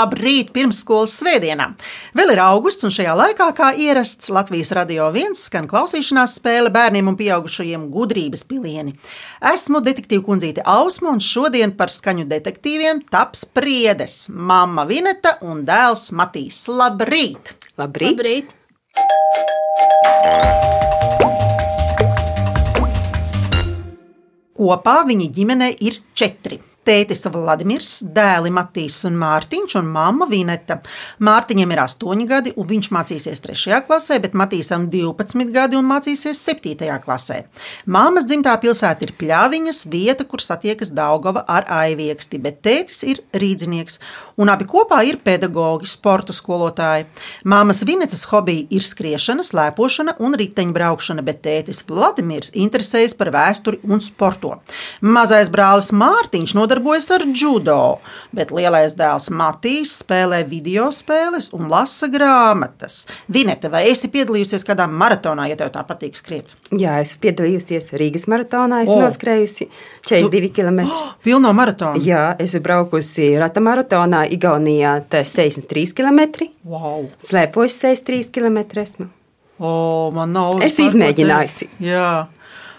Labrīt, pirmsskolas svētdienā! Vēl ir augusts, un šajā laikā, kā ierasts, Latvijas radio viens skan klausīšanās spēle bērniem un pieaugušajiem gudrības pilieni. Esmu detektīva kundzīte Ausma, un šodien par skaņu detektīviem taps priedes - mamma Vineta un dēls Matīs. Labrīt! Labrīt! Labrīt! Kopā viņa ģimenē ir četri. Tētis Vladimirs, dēli Matīs un Mārtiņš un mamma Vineta. Mārtiņam ir 8 gadi, un viņš mācīsies 3. klasē, bet Matīsam 12 gadi un mācīsies 7. klasē. Māmas dzimtā pilsēta ir Pļāviņas, vieta, kur satiekas Daugava ar Aivieksti, bet tētis ir rīdzinieks, un abi kopā ir pedagogi, sporta skolotāji. Māmas Vinetas hobija ir skriešana, slēpošana un riteņbraukšana, bet tētis Vladimirs interesējas par vēsturi un sporto. Mazais brālis Mārtiņš nodarbojas ar judo, bet lielais dēls Matīs spēlē video spēles un lasa grāmatas. Vineta, vai esi piedalījusies kādā maratonā, ja tev tā patīk skriet? Jā, esmu piedalījusies Rīgas maratonā. Es oh. noskrējusi 42 km. Oh, pilno maratonu! Jā, esmu braukusi rata maratonā Igaunijā. Tas 63 km. Wow. Slēpojos 63 km. Esmu. O, man nav. Es izmēģinājusi. Jā.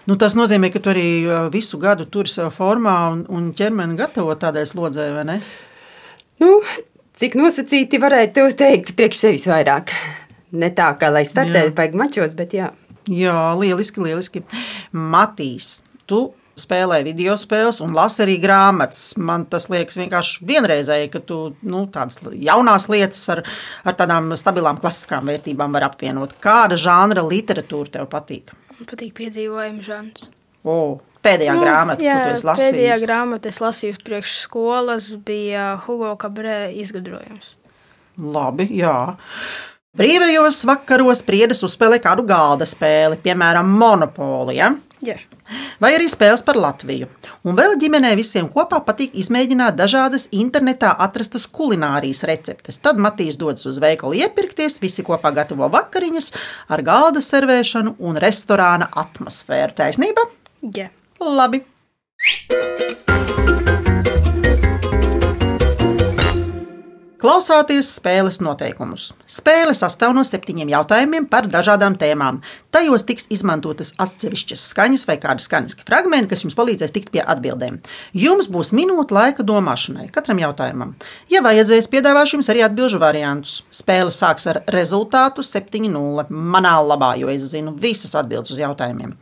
Nu, tas nozīmē, ka tu arī visu gadu turi savā formā un, un ķermeni gatavo tādai slodzē, vai ne? Nu, cik nosacīti varētu teikt, priekš sevis vairāk. Ne tā, kā lai startētu Jā. baigi mačos, bet jā. Jā, lieliski, lieliski. Matīs, tu spēlē video spēles un lasi arī grāmatas. Man tas liekas vienkārši vienreizēji, ka tu nu, tādas jaunās lietas ar, ar tādām stabilām klasiskām vērtībām var apvienot. Kāda žanra literatūra tev patīk? Man patīk piedzīvojumi žanrs. O, pēdējā nu, grāmata, jā, ko tu esi lasījis. pēdējā grāmata es lasīju priekš skolas, bija Hugo Cabrē izgudrojums. Labi, jā. Brīvajos vakaros priedes uzspēlē kādu galda spēli, piemēram, Monopoliju. Ja? Jā. Vai arī spēles par Latviju. Un vēl ģimenē visiem kopā patīk izmēģināt dažādas internetā atrastas kulinārijas receptes. Tad Matīs dodas uz veikalu iepirkties, visi kopā gatavo vakariņas ar galda servēšanu un restorāna atmosfēru. Taisnība? Jā. Labi. Klausāties spēles noteikumus. Spēle sastāv no septiņiem jautājumiem par dažādām tēmām. Tajos tiks izmantotas atsevišķas skaņas vai kādi skaņas fragmenti, kas jums palīdzēs tikt pie atbildēm. Jums būs minūte laika domāšanai katram jautājumam. Ja vajadzēs, piedāvāšu jums arī atbildžu variantus. Spēle sāks ar rezultātu 7-0 manā labā, jo es zinu visas atbildes uz jautājumiem.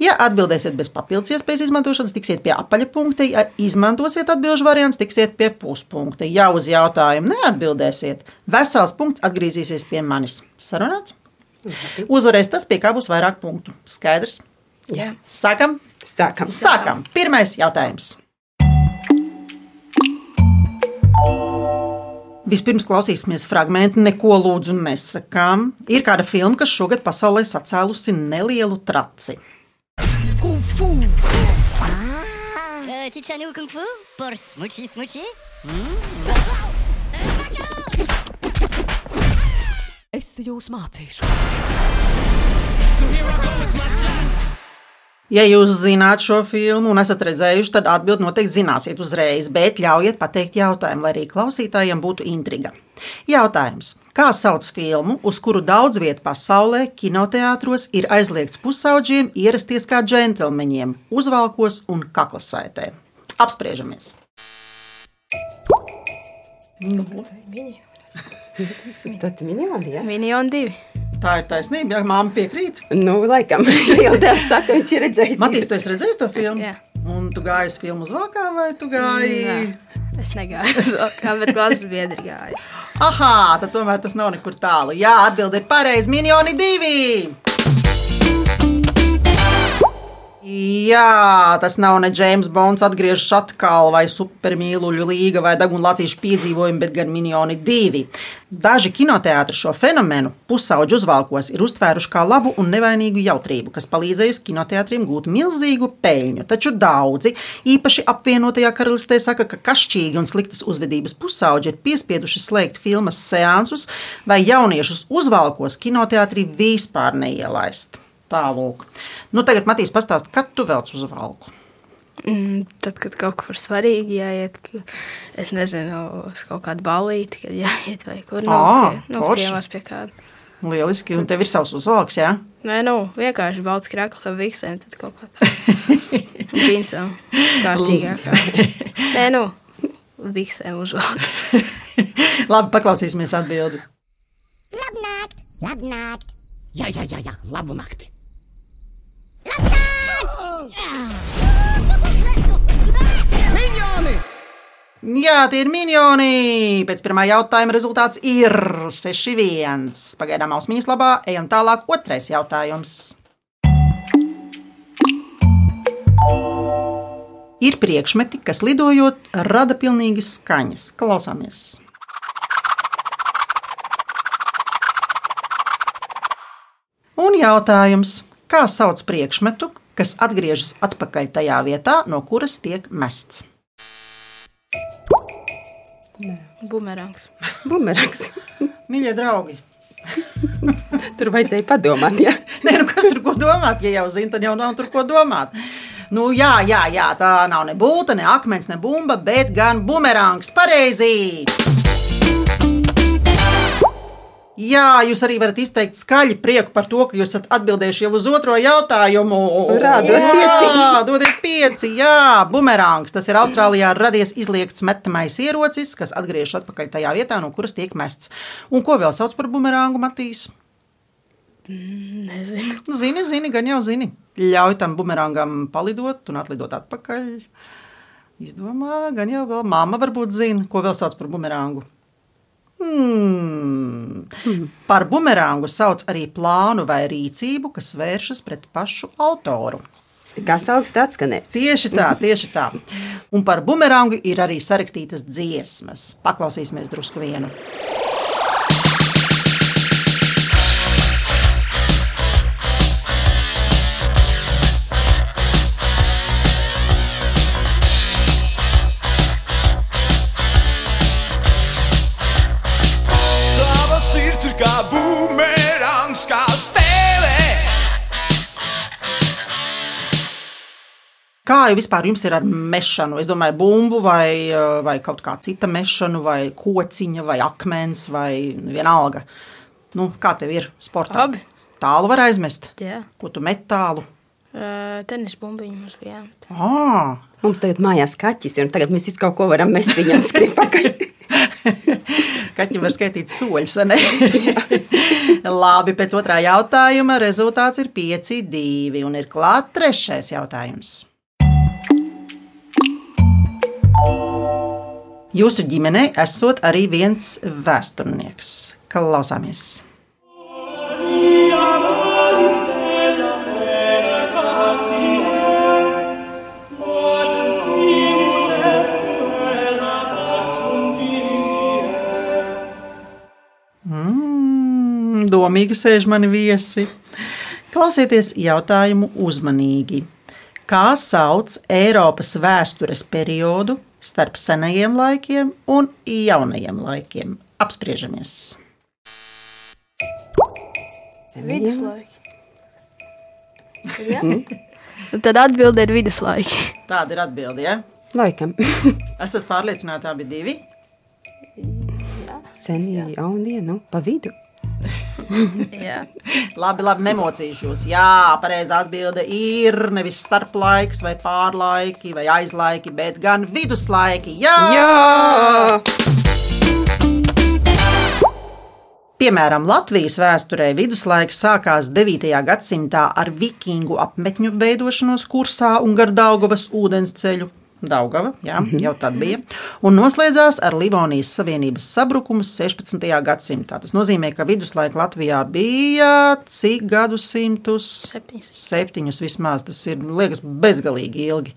Ja atbildēsiet bez papildus iespējas izmantošanas, tiksiet pie apaļa punkta. Ja izmantosiet atbildžu variantus, tiksiet pie puspunkta. Ja uz jautājumu neatbildēsiet, vesels punkts atgriezīsies pie manis. Sarunāts? Uzvarēs tas, pie kā būs vairāk punktu. Skaidrs? Jā. Sākam! Sākam. Sākam! Pirmais jautājums. Vispirms klausīsimies fragment, neko lūdzu nesakām. Ir kāda filma, kas šogad pasaulē sacēlusi nelielu traci. Petit chanou kung fu pour smoochie smoochie. Es jūs mācīšu. Ja jūs zināt šo filmu un esat redzējuši, tad atbildi noteikti zināsiet uzreiz, bet ļaujiet pateikt jautājumu, lai arī klausītājiem būtu intriga. Jautājums. Kā sauc filmu, uz kuru daudz vietu pasaulē, kinoteātros ir aizliegts pusauģiem ierasties kā džentlmeņiem, uzvalkos un kaklasaitē? Apspriežamies! Tad minioni, jā. Minion divi. Tā ir taisnība, ja māma piekrīt. Nu, laikam, jau tā saka, viņš ir redzējis. Matīs, tu esi redzējis to filmu? Jā. Un tu gāji uz filmu uz valkā vai tu gāji? Nē, Es negāju, kā bet klases biedri gāja. Aha, tad tomēr tas nav nekur tālu. Jā, atbildi ir pareizi. Minioni divi! Jā, tas nav ne James Bonds atgriežas atkal, vai supermīluļu līga, vai dagunlācīšu piedzīvojumi, bet gan minioni divi. Daži kinoteātri šo fenomenu pusauģu uzvalkos ir uztvēruši kā labu un nevainīgu jautrību, kas palīdzējusi kinoteātriem gūt milzīgu peļņu. Taču daudzi, īpaši apvienotajā karalistē, saka, ka kašķīgi un sliktas uzvedības pusauģi ir piespieduši slēgt filmas seansus vai jauniešus uzvalkos kinoteātrī vispār neielaist. Tālūk. Nu, tagad Matīs pastāst, kad tu velc uz valku. Mm, tad, kad kaut kur svarīgi jāiet, es nezinu, uz kaut kādu balīti, kad jāiet vai kur no, nu, forši. ciemos pie kāda. Lieliski, un tev ir savs uzvalks, jā? Nē, nu, vienkārši balts krāklis ar viksēm, tad kaut kā tāda. Džinsam, kārtīgāk. Nē, nu, viksēm uzvalk. Labi, paklausīsimies atbildi. Labnakt, labnakt. Jā, jā, jā, jā. labu nakti. Jā, tie ir minioni. Pēc pirmā jautājuma rezultāts ir 6-1. Pagaidām ausmiņas labā, ejam tālāk. Otrais jautājums. Ir priekšmeti, kas lidojot, rada pilnīgi skaņas. Klausāmies! Un jautājums, kā sauc priekšmetu, kas atgriežas atpakaļ tajā vietā, no kuras tiek mests? Bumerangs. Bumerangs. Mīļie draugi, Tur vajadzēja padomāt. Jā. Nē, nu kas tur ko domāt? Ja jau zina, tad jau nav tur ko domāt. Nu, jā, jā, jā, tā nav ne būta, ne akmens, ne bumba, bet gan bumerangs. Pareizi! Jā, jūs arī varat izteikt skaļi prieku par to, ka jūs esat atbildējuši jau uz otro jautājumu. Urā, dod Jā, pieci. Dodiet pieci, jā, bumerangs. Tas ir Austrālijā radies izliekts metamais ierocis, kas atgriežas atpakaļ tajā vietā, no kuras tiek mests. Un ko vēl sauc par bumerangu, Matīs? Nezinu. Nu, Zini, zini, gan jau zini. Ļauj tam bumerangam palidot un atlidot atpakaļ. Izdomā, gan jau vēl māma varbūt zina, ko vēl sauc par bumerangu. Hmm. Par bumerangu sauc arī plānu vai rīcību, kas vēršas pret pašu autoru. Kas augsts atskanēs? Tieši tā, tieši tā. Un par bumerangu ir arī sarakstītas dziesmas. Paklausīsimies drusku vienu. Kā jau vispār jums ir ar mešanu? Es domāju, bumbu vai, eh, vai kaut kā cita mešanu, vai kociņa, vai akmens, vai vienalga. Nu, kā tev ir sportā? Labi. Tālu var aizmest. Jā. Ko tu met tālu? Uh, tenis bumbiņu mums bija. Ah, Mums tagad mājās kaķis, un tagad mēs visu kaut ko varam mest viņam skriet pakaļ. kaķim var skaitīt soļus? Labi, pēc otrā jautājuma rezultāts ir 5-2 un ir klāt trešais jautājums. Jūsu ģimenei esot arī viens vēsturnieks. Klausāmies! Mm, domīgi sēž mani viesi. Klausieties jautājumu uzmanīgi. Kā sauc Eiropas vēstures periodu starp senajiem laikiem un jaunajiem laikiem? Apspriežamies! Viduslaiki. Ja? Tad atbilde ir viduslaiki. Tāda ir atbilde. Ja? Laikam. Esat pārliecināti, abi divi? Senie, jaunie, nu, pa vidu. Jā. Labi, labi, nemocīšos. Jā, pareizā atbilde ir nevis starplaiks, vai pārlaiki, vai aizlaiki, bet gan viduslaiki. Jā! Jā! Piemēram, Latvijas vēsturē viduslaiks sākās 9. gadsimtā ar vikingu apmetņu veidošanos kursā un gar Daugavas ūdensceļu. Daugava, jā, jau tad bija. Un noslēdzās ar Livonijas Savienības sabrukumu 16. gadsimtā. Tas nozīmē, ka viduslaika Latvijā bija cik gadsimtus? Septiņus. Septiņus vismaz. Tas ir, liekas, bezgalīgi ilgi.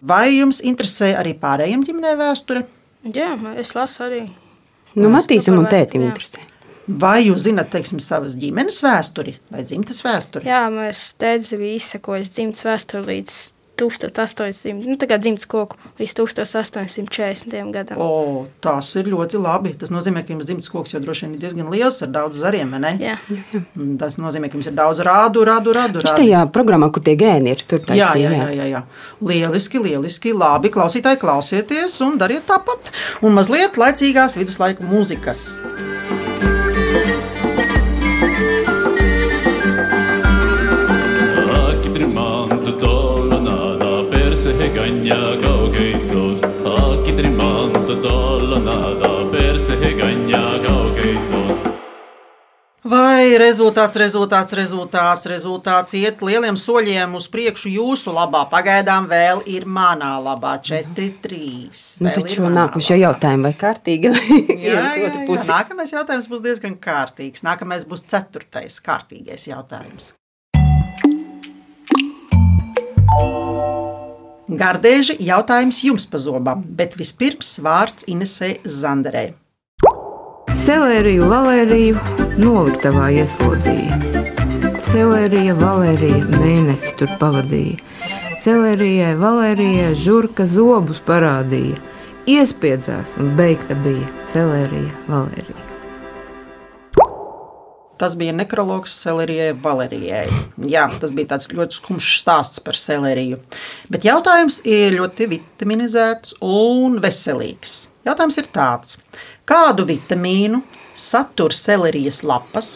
Vai jums interesē arī pārējiem ģimenē vēsture? Jā, es lasu arī. Nu, Matīsam un tētim jā. interesē. Vai jūs zināt, teiksim, savas ģimenes vēsturi vai dzimtes vēsturi? Jā, mēs teicu, bija izsekojis dzimtas vēsturi līdz 1800, nu, tā kā dzimts koku līdz 1840 gadam. O, tas ir ļoti labi. Tas nozīmē, ka jums dzimts koks jau droši vien ir diezgan liels ar daudz zariem. vai ne? Jā, Un Tas nozīmē, ka jums ir daudz rādu, rādu, rādu. Rādu. tajā programmā, kur tie gēni ir, tur Jā, taisīja. jā, jā, jā, jā. Lieliski, lieliski. Labi, klausītāji, klausieties un dariet tāpat. Un mazliet laicīgās viduslaiku mūzikas. Aktrimantu persehegaņā kaukeisos. Aktrimantu dolonādā persehegaņā kaukeisos. Vai rezultāts, rezultāts, rezultāts, rezultāts iet lieliem soļiem uz priekšu jūsu labā? Pagaidām vēl ir manā labā 4, 3. Nu, taču nākamais jautājums, vai kārtīgi Jā, jā, jā. Nākamais jautājums būs diezgan kārtīgs. Nākamais būs ceturtais kārtīgais jautājums. Gardēži jautājums jums pa zobam, bet vispirms vārds Inesē Zanderē. Selēriju Valēriju noliktavā ieslodzīja. Selērija Valērija mēnesi tur pavadīja. Selērijai Valērijai žurka zobus parādīja. Iespiedzās un beigta bija Selērija Valērija. Tas bija nekrologs Celerijai Valerijai. Jā, tas bija tāds ļoti skumjš stāsts par celeriju. Bet jautājums ir ļoti vitaminizēts un veselīgs. Jautājums ir tāds, kādu vitamīnu satur celerijas lapas,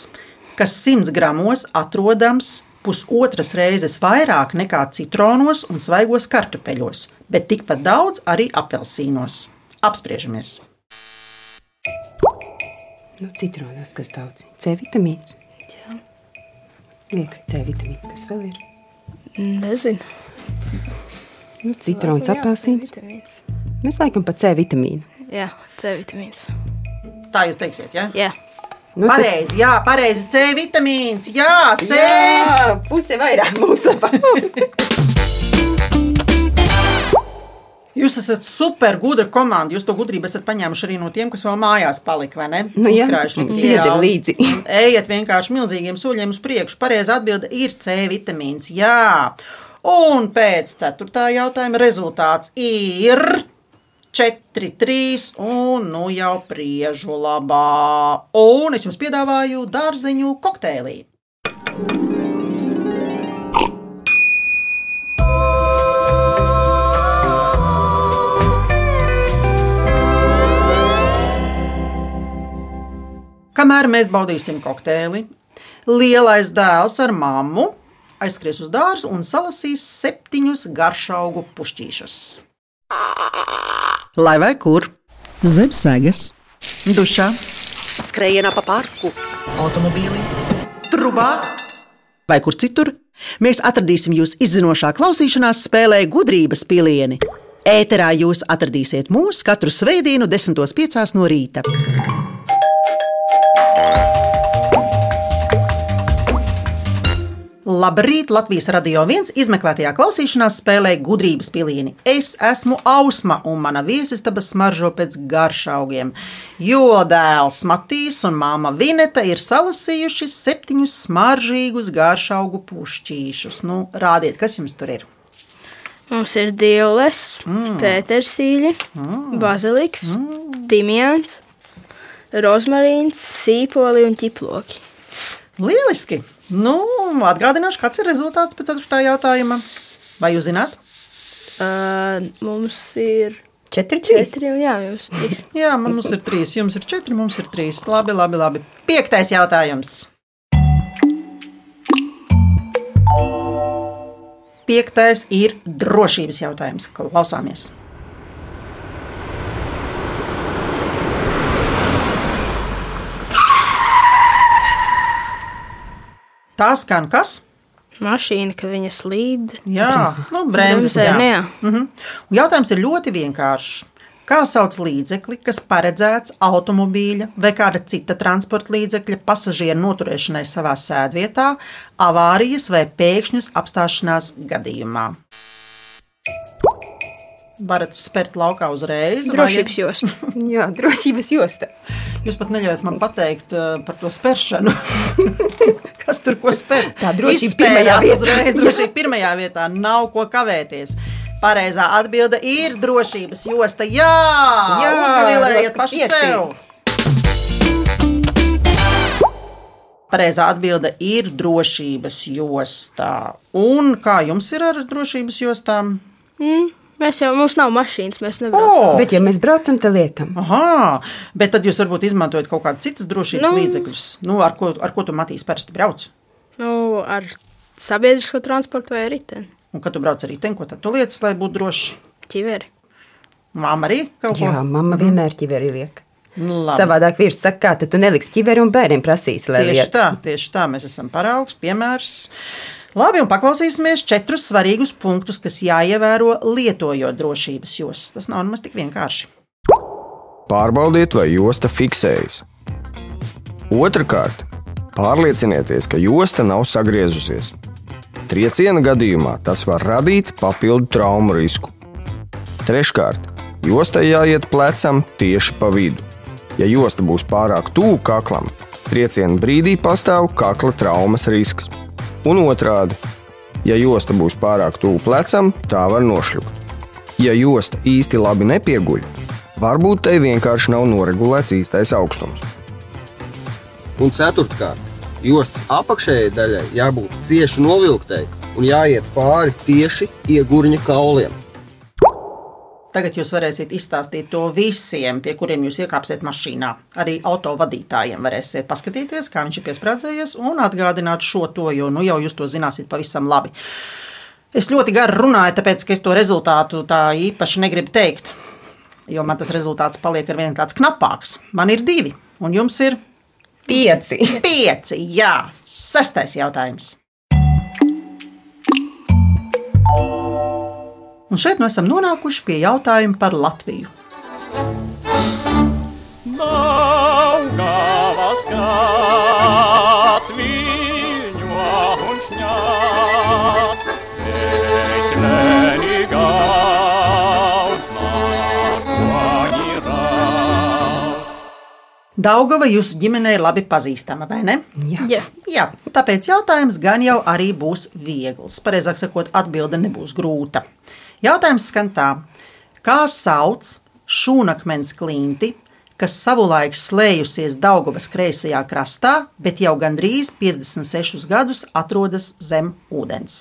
kas 100 gramos atrodams pusotras reizes vairāk nekā citronos un svaigos kartupeļos, bet tikpat daudz arī apelsīnos. Apspriežamies! Nu, citronos, kas daudz. C vitamīns. Jā. Liekas, C vitamīns, kas vēl ir. nezinu. Nu, citrons, Jā, apelsīns. Mēs laikam pa C vitamīnu. Jā, C vitamīns. Tā jūs teiksiet, ja? Jā, Nu, Pareizi, jā, pareizi. C vitamīns, jā, C. Jā, puse vairāk mūsu lapā. Jūs esat super gudra komanda. Jūs to gudrību esat paņēmuši arī no tiem, kas vēl mājās palika, vai ne? Nu Uzkrājuši līdzi. Ejiet vienkārši milzīgiem soļiem uz priekšu. Pareizi atbilde ir C vitamīns. Jā. Un pēc ceturtā jautājuma rezultāts ir 4, 3 un nu jau priežu labā. Un es jums piedāvāju dārzeņu kokteili. Kamēr mēs baudīsim kokteili, lielais dēls ar mammu aizskries uz dārzu un salasīs septiņus garšaugu pušķīšus. Lai vai kur? Zem sēgas, dušā, skrējienā pa parku, automobīlī, trubā vai kur citur. Mēs atradīsim jūs izzinošā klausīšanās spēlē gudrības pilieni. Ēterā jūs atradīsiet mūs katru svētdienu, 10.5. no rīta. Labrīt! Latvijas radio viens izmeklētajā klausīšanās spēlē gudrības pilieni. Es esmu Ausma, un mana viesistaba smaržo pēc garšaugiem. Jo dēls Matīs un māma Vineta ir salasījuši septiņus smaržīgus garšaugu pušķīšus. Nu, rādiet, kas jums tur ir? mums ir dīles, mm. pētersīļi, mm. baziliks, mm. timjāns, rozmarīns, sīpoli un ķiploki. Lieliski! Nu, atgādināšu, kāds ir rezultāts pēc 4. jautājuma. Vai jūs zināt? Uh, mums ir Četri, trīs. četri, un jā, jums trīs. Jā, man mums ir trīs, jums ir četri, mums ir trīs. Labi, labi, labi. Piektais jautājums. Piektais ir drošības jautājums. Klausāmies! Tā skan kas? Mašīna, ka viņa slīd. Jā, nu, bremzes. Bremzē, Jā. nu jā. Mhm. Un jautājums ir ļoti vienkāršs. Kā sauc līdzekli, kas paredzēts automobīļa vai kāda cita transporta līdzekļa pasažieru noturēšanai savā sēdvietā, avārijas vai pēkšņas apstāšanās gadījumā? Varat spērt laukā uzreiz. vai- Drošības josta. Jā, drošības josta. Jūs pat neļaujat man pateikt uh, par to spēršanu. Kas tur ko spēr? Tā drošība pirmajā vietā. Uzreiz drošība pirmajā vietā. Nav ko kavēties. Pareizā atbilde ir drošības josta. Jā, Jā, uzgavilējiet paši pieci. sev. Pareizā atbilde ir drošības jostā. Un kā jums ir ar drošības jostām? Mm, mēs jau, mums nav mašīnas, mēs nebraucam. O! Bet, ja mēs braucam, tad liekam. Aha, bet tad jūs varbūt izmantojat kaut kādas citas drošības nu, līdzekļus. Nu, ar, ko, ar ko tu matīs parasti brauc? Nu, ar sabiedrisko transportu vai riteni. Un, kad tu brauc ar riteni, ko tad tu lietas, lai būtu droši? Ķiveri. Māma arī kaut ko Jā, mamma vienmēr ķiveri liek. Nu, labi. Savādāk vīrs saka, kā tad tu neliksi ķiveri un bērniem prasīs, lai Tieši liek. tā, tieši tā, mēs esam paraugs, piemērs. Labi, un paklausīsimies četrus svarīgus punktus, kas jāievēro lietojot drošības jostas. Tas nav nemaz tik vienkārši. Pārbaudiet, vai josta fiksējas. Otrakārt, pārliecinieties, ka josta nav sagriezusies. Trieciena gadījumā tas var radīt papildu traumu risku. Treškārt, jostai jāiet plecam tieši pa vidu. Ja josta būs pārāk tuvu kaklam, trieciena brīdī pastāv kakla traumas risks. Un otrādi, ja josta būs pārāk tuvu plecam, tā var nošļūt. Ja josta īsti labi nepieguļ, varbūt tai vienkārši nav noregulēts īstais augstums. Un ceturtkārt, jostas apakšējai daļai jābūt cieši novilktai un jāiet pāri tieši iegurņa kauliem. Tagad jūs varēsiet izstāstīt to visiem, pie kuriem jūs iekāpsiet mašīnā. Arī autovadītājiem varēsiet paskatīties, kā viņš ir piesprādzējies, un atgādināt šo to, jo nu jau jūs to zināsiet pavisam labi. Es ļoti gari runāju, tāpēc ka es to rezultātu tā īpaši negribu teikt. Jo man tas rezultāts paliek ar vien tāds knapāks. Man ir divi, un jums ir Pieci. pieci. Jā, sestais jautājums. Un šeit nu esam nonākuši pie jautājuma par Latviju. Daugavas krāts viņo un šņāts, Veislēni gaut, markoņi raut. Daugava jūsu ģimenei ir labi pazīstama, vai ne? Jā. Jā. Jā, tāpēc jautājums gan jau arī būs viegls. Pareizāk sakot, atbilde nebūs grūta. Jautājums skan tā, kā sauc šūnakmens klinti, kas savulaik slējusies Daugavas kreisajā krastā, bet jau gandrīz 56 gadus atrodas zem ūdens.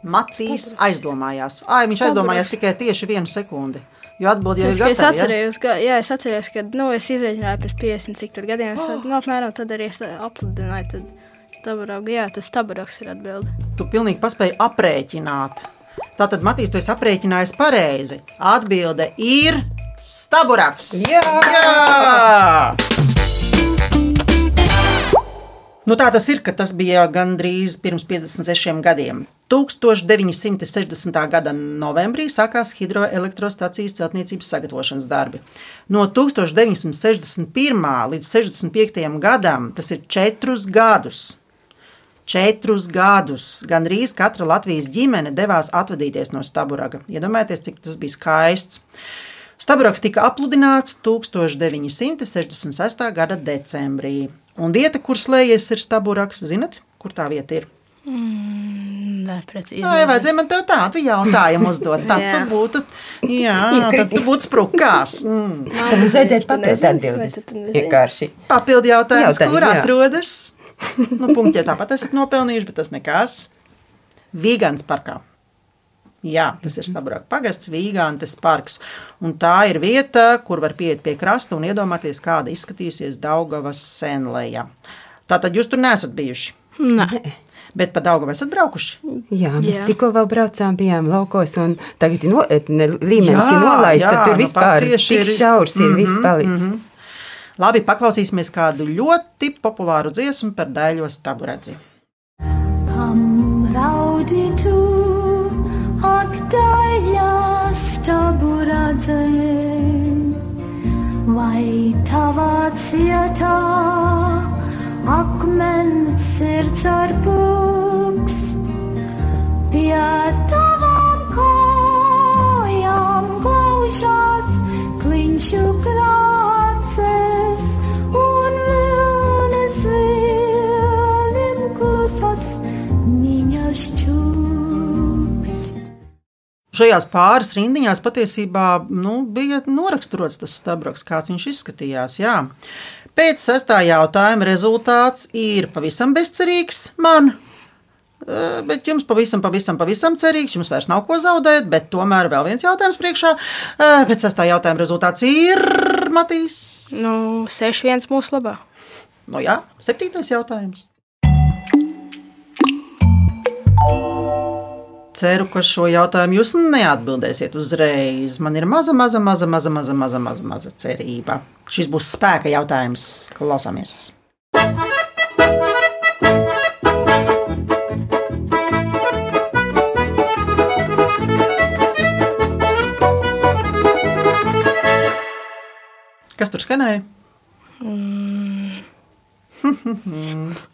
Matīs aizdomājās. Ai, viņš aizdomājās tikai tieši vienu sekundi. Jo atbildēja, Es, jau es ir gatava. atceros, ka, jā, es atceros, ka nu, es izreikināju pirms 50 cik tur gadiem. Es, tad, nu, apmēram tad arī es apludināju. Tad tabarogu, jā, tas tabaroks ir atbilde. Tu pilnīgi paspēji aprēķināt. Tātad, Matīs, tu esi aprēķinājis pareizi. Atbilde ir staburaks. Jā! Jā! Nu, tā tas ir, ka tas bija gandrīz pirms 56 gadiem. 1960. gada novembrī sākās hidroelektrostacijas celtniecības sagatavošanas darbi. No 1961. līdz 65. gadam tas ir četrus gadus. Četrus gadus gandrīz katra Latvijas ģimene devās atvadīties no Staburaga. Iedomājieties, cik tas bija skaists. Staburaks tika apludināts 1966. gada decembrī. Un vieta, kur slēdzies, ir Staburaks. Zinat, kur tā vieta ir? Nē, precīzi. Jā, vajadzēja man tev tādu jautājumu uzdot. Tad Jā. tu būtu, jā, tad tu būtu sprukās. Mm. Tad mums vajadzētu nezini? atbildes. Vienkārši. Papildu jautājums, Jautājums, kur jā. atrodas? Nu, punkti jau tāpat esat nopelnījuši, bet tas nekas. Vīgāns parkā. Jā, tas ir Stabrāka pagasts, Vīgāntes parks. Un tā ir vieta, kur var pieiet pie krasta un iedomāties, kāda izskatījusies Daugavas senlēja. Tātad jūs tur nesat bijuši. Nē, Bet pa Daugavu esat braukuši? Jā, mēs Jā. tikko vēl braucām, bijām laukos, un tagad no, ne, līmenis Jā, ir nolaists. jā, Tad tur nu vispār tik ir- šaurs ir, viss Mhm, palicis. mhm. Labi, paklausīsimies kādu ļoti populāru dziesmu par daļo staburedzi. Vai tavā cietā akmens sirds ar pūkst, pie tavām kājām glaužās kliņšu grāmatā. Minhas čūst. Šajās pāris rindiņās patiesībā nu, bija noraksturots tas stabroks, kāds viņš izskatījās. Jā. Pēc sestā jautājuma rezultāts ir pavisam bezcerīgs man. Bet jums pavisam, pavisam, pavisam cerīgs. Jums vairs nav ko zaudēt, bet tomēr vēl viens jautājums priekšā. Pēc sestā jautājuma rezultāts ir Matīs. Nu, 6-1 mūsu labā. Nu jā, septītais jautājums. Ceru, ka šo jautājumu jūs neatbildēsiet uzreiz. Man ir maza, maza, maza, maza, maza, maza, maza, maza cerība. Šis būs spēka jautājums. Klausāmies! Kas tur skanēja? Mm.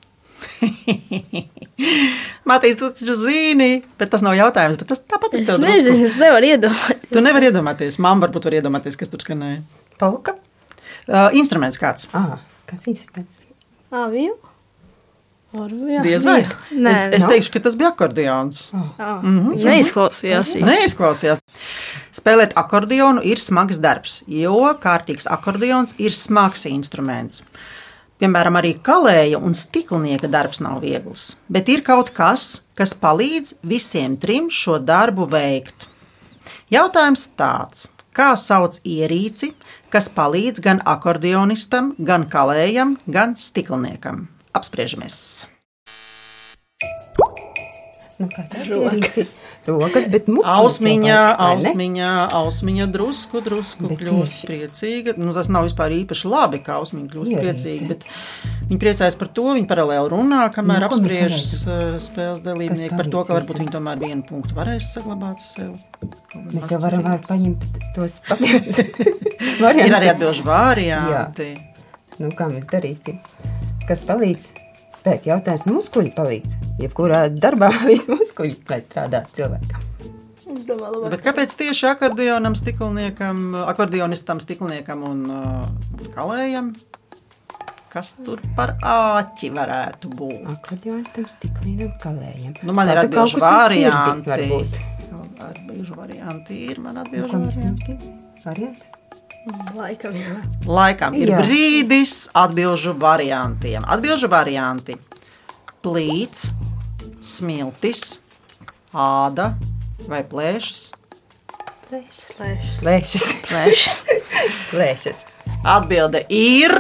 Matīs, tu taču zini, bet tas nav jautājums. bet Tas tāpat Es tev nezinu, drusku- es nevaru iedomāties. Tu nevari iedomāties. Mamma varbūt var iedomāties, kas tur skanēja. Polka? Uh, instruments kāds? Ah, kāds instruments? Avio? Diez vai? Nē, es, es teikšu, ka tas bija akordeons. Ah, Mhm. neizklausījās īsti. Neizklausījās. Spēlēt akordeonu ir smags darbs, jo kārtīgs akordeons ir smags instruments. Piemēram, arī kalēja un stiklnieka darbs nav viegls, bet ir kaut kas, kas palīdz visiem trim šo darbu veikt. Jautājums tāds: kā sauc ierīci, kas palīdz gan akordeonistam, gan kalējam, gan stiklniekam? Apspriežamies! Nu, kas tas ir? Rokas, bet Ausmiņā, ausmiņā, ausmiņā drusku, drusku Bet kļūst tieši- priecīga. Nu, tas nav vispār īpaši labi, ka ausmiņa kļūst Ierīce. priecīga. Bet viņi priecājas par to, viņi paralēli runā, kamēr Nu, apspriežas uh, spēles dalībnieki par to, ka varbūt viņi tomēr vienu punktu varēs saglabāt sev. Mēs jau varam var paņemt tos papildus. Ir arī atbilžu varianti. Nu, kā mēs darīsim? Kas palīdz? Pēc jautājums muskuļi palīdz. Jebkurā darbā līdz muskuļi, lai strādātu cilvēkam. Domāju, labāk. Bet kāpēc tieši akordionam, stiklniekam, akordionistam, stiklniekam un uh, kalējam? Kas tur par āķi varētu būt? Akordionistam, stiklīnam, kalējam. Nu, man ir kas ar sirdi varianti. varbūt. Atbildīgi varianti ir. Man Nu, ko mēs varianti. ņemsim? Laikam, jā. Laikam ir Jā. brīdis atbildžu variantiem. Atbildžu varianti - plīts, smiltis, āda vai plēšas. Plēšas. Plēšas. Plēšas. Plēšas. Atbilde ir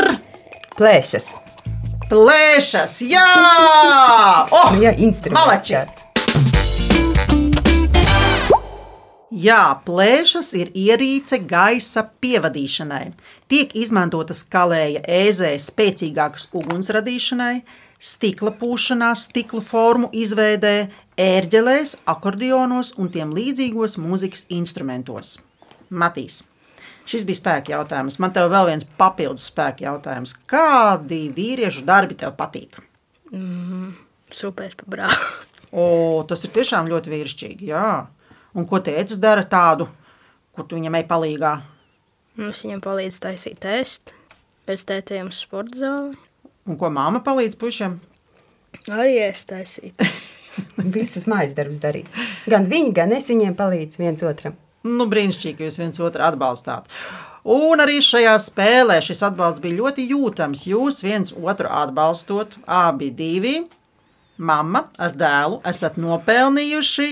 Plēšas. plēšas. Jā! Oh! Jā, instruments Malači! Jā, plēšas ir ierīce gaisa pievadīšanai. Tiek izmantotas kalēja ēzē spēcīgākas uguns radīšanai, stikla pūšanā, stikla formu izveidē, ērģelēs, akordionos un tiem līdzīgos mūzikas instrumentos. Matīs. Šis bija spēka jautājums. Man te vēl viens papildus spēka jautājums. Kādi vīriešu darbi tev patīk? Mm, Supēs pa brāli. O, tas ir tiešām ļoti vīrišķīgi. Jā. Un ko tēvs dara tādu, kur tu viņam ej palīdzīgā? Es viņam palīdzu taisīt testu. Pēc tētiem uz sporta zāli. Un ko māma palīdz pušiem? Arī es taisīju. Visas mājas darbus darīt. Gan viņi, gan es viņiem palīdzu viens otram. Nu, brīnišķīgi, ka jūs viens otru atbalstāt. Un arī šajā spēlē šis atbalsts bija ļoti jūtams. Jūs viens otru atbalstot, abi divi, mamma ar dēlu, esat nopelnījuši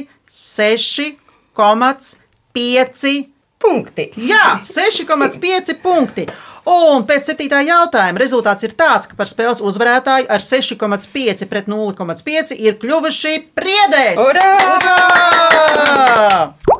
6,5 punkti. Jā, 6,5 punkti. Un pēc septītā jautājuma rezultāts ir tāds, ka par spēles uzvarētāju ar 6,5 pret 0,5 ir kļuvuši priedēs. Urā! Urā!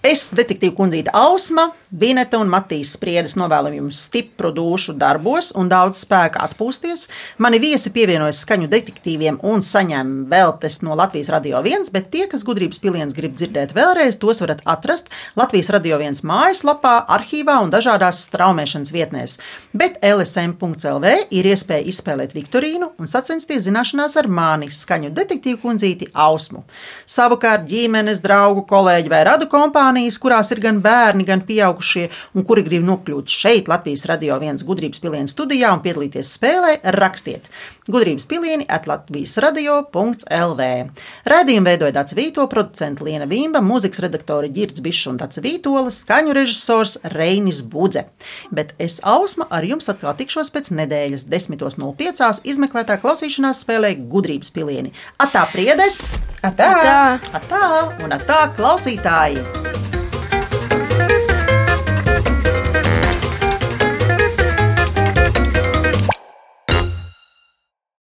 Es, detektīva kundzīte Ausma, Vineta un Matīs Spriedes novēlam jums stipru dušu darbos un daudz spēka atpūsties. Mani viesi pievienojas skaņu detektīviem un saņem veltes no Latvijas Radio 1, bet tie, kas gudrības piliens grib dzirdēt vēlreiz, tos varat atrast Latvijas Radio 1 mājaslapā, arhīvā un dažādās straumēšanas vietnēs. Bet LSM.CLV ir iespēja izspēlēt Viktorīnu un sacensties zināšanās ar mani, skaņu detektīvu kundzīti Ausmu. Savukārt ģimenes, draugu, kolēģi vai radu kompāniju kompānijas, kurās ir gan bērni, gan pieaugušie, un kuri grib nokļūt šeit, Latvijas radio viens gudrības pilienu studijā un piedalīties spēlē, rakstiet gudrības pilieni at Latvijas radio.lv. Radījumu veidoja Dārts Vīto, producents Liena Vimba, mūzikas redaktori Girds Bišs un Dārts Vītola, skaņu režisors Reinis Budze. Bet es Ausma ar jums atkal tikšos pēc nedēļas 10.05. izmeklētā klausīšanās spēlē gudrības pilieni. Atā priedes! Atā! Tā. Atā un atā klausītāji!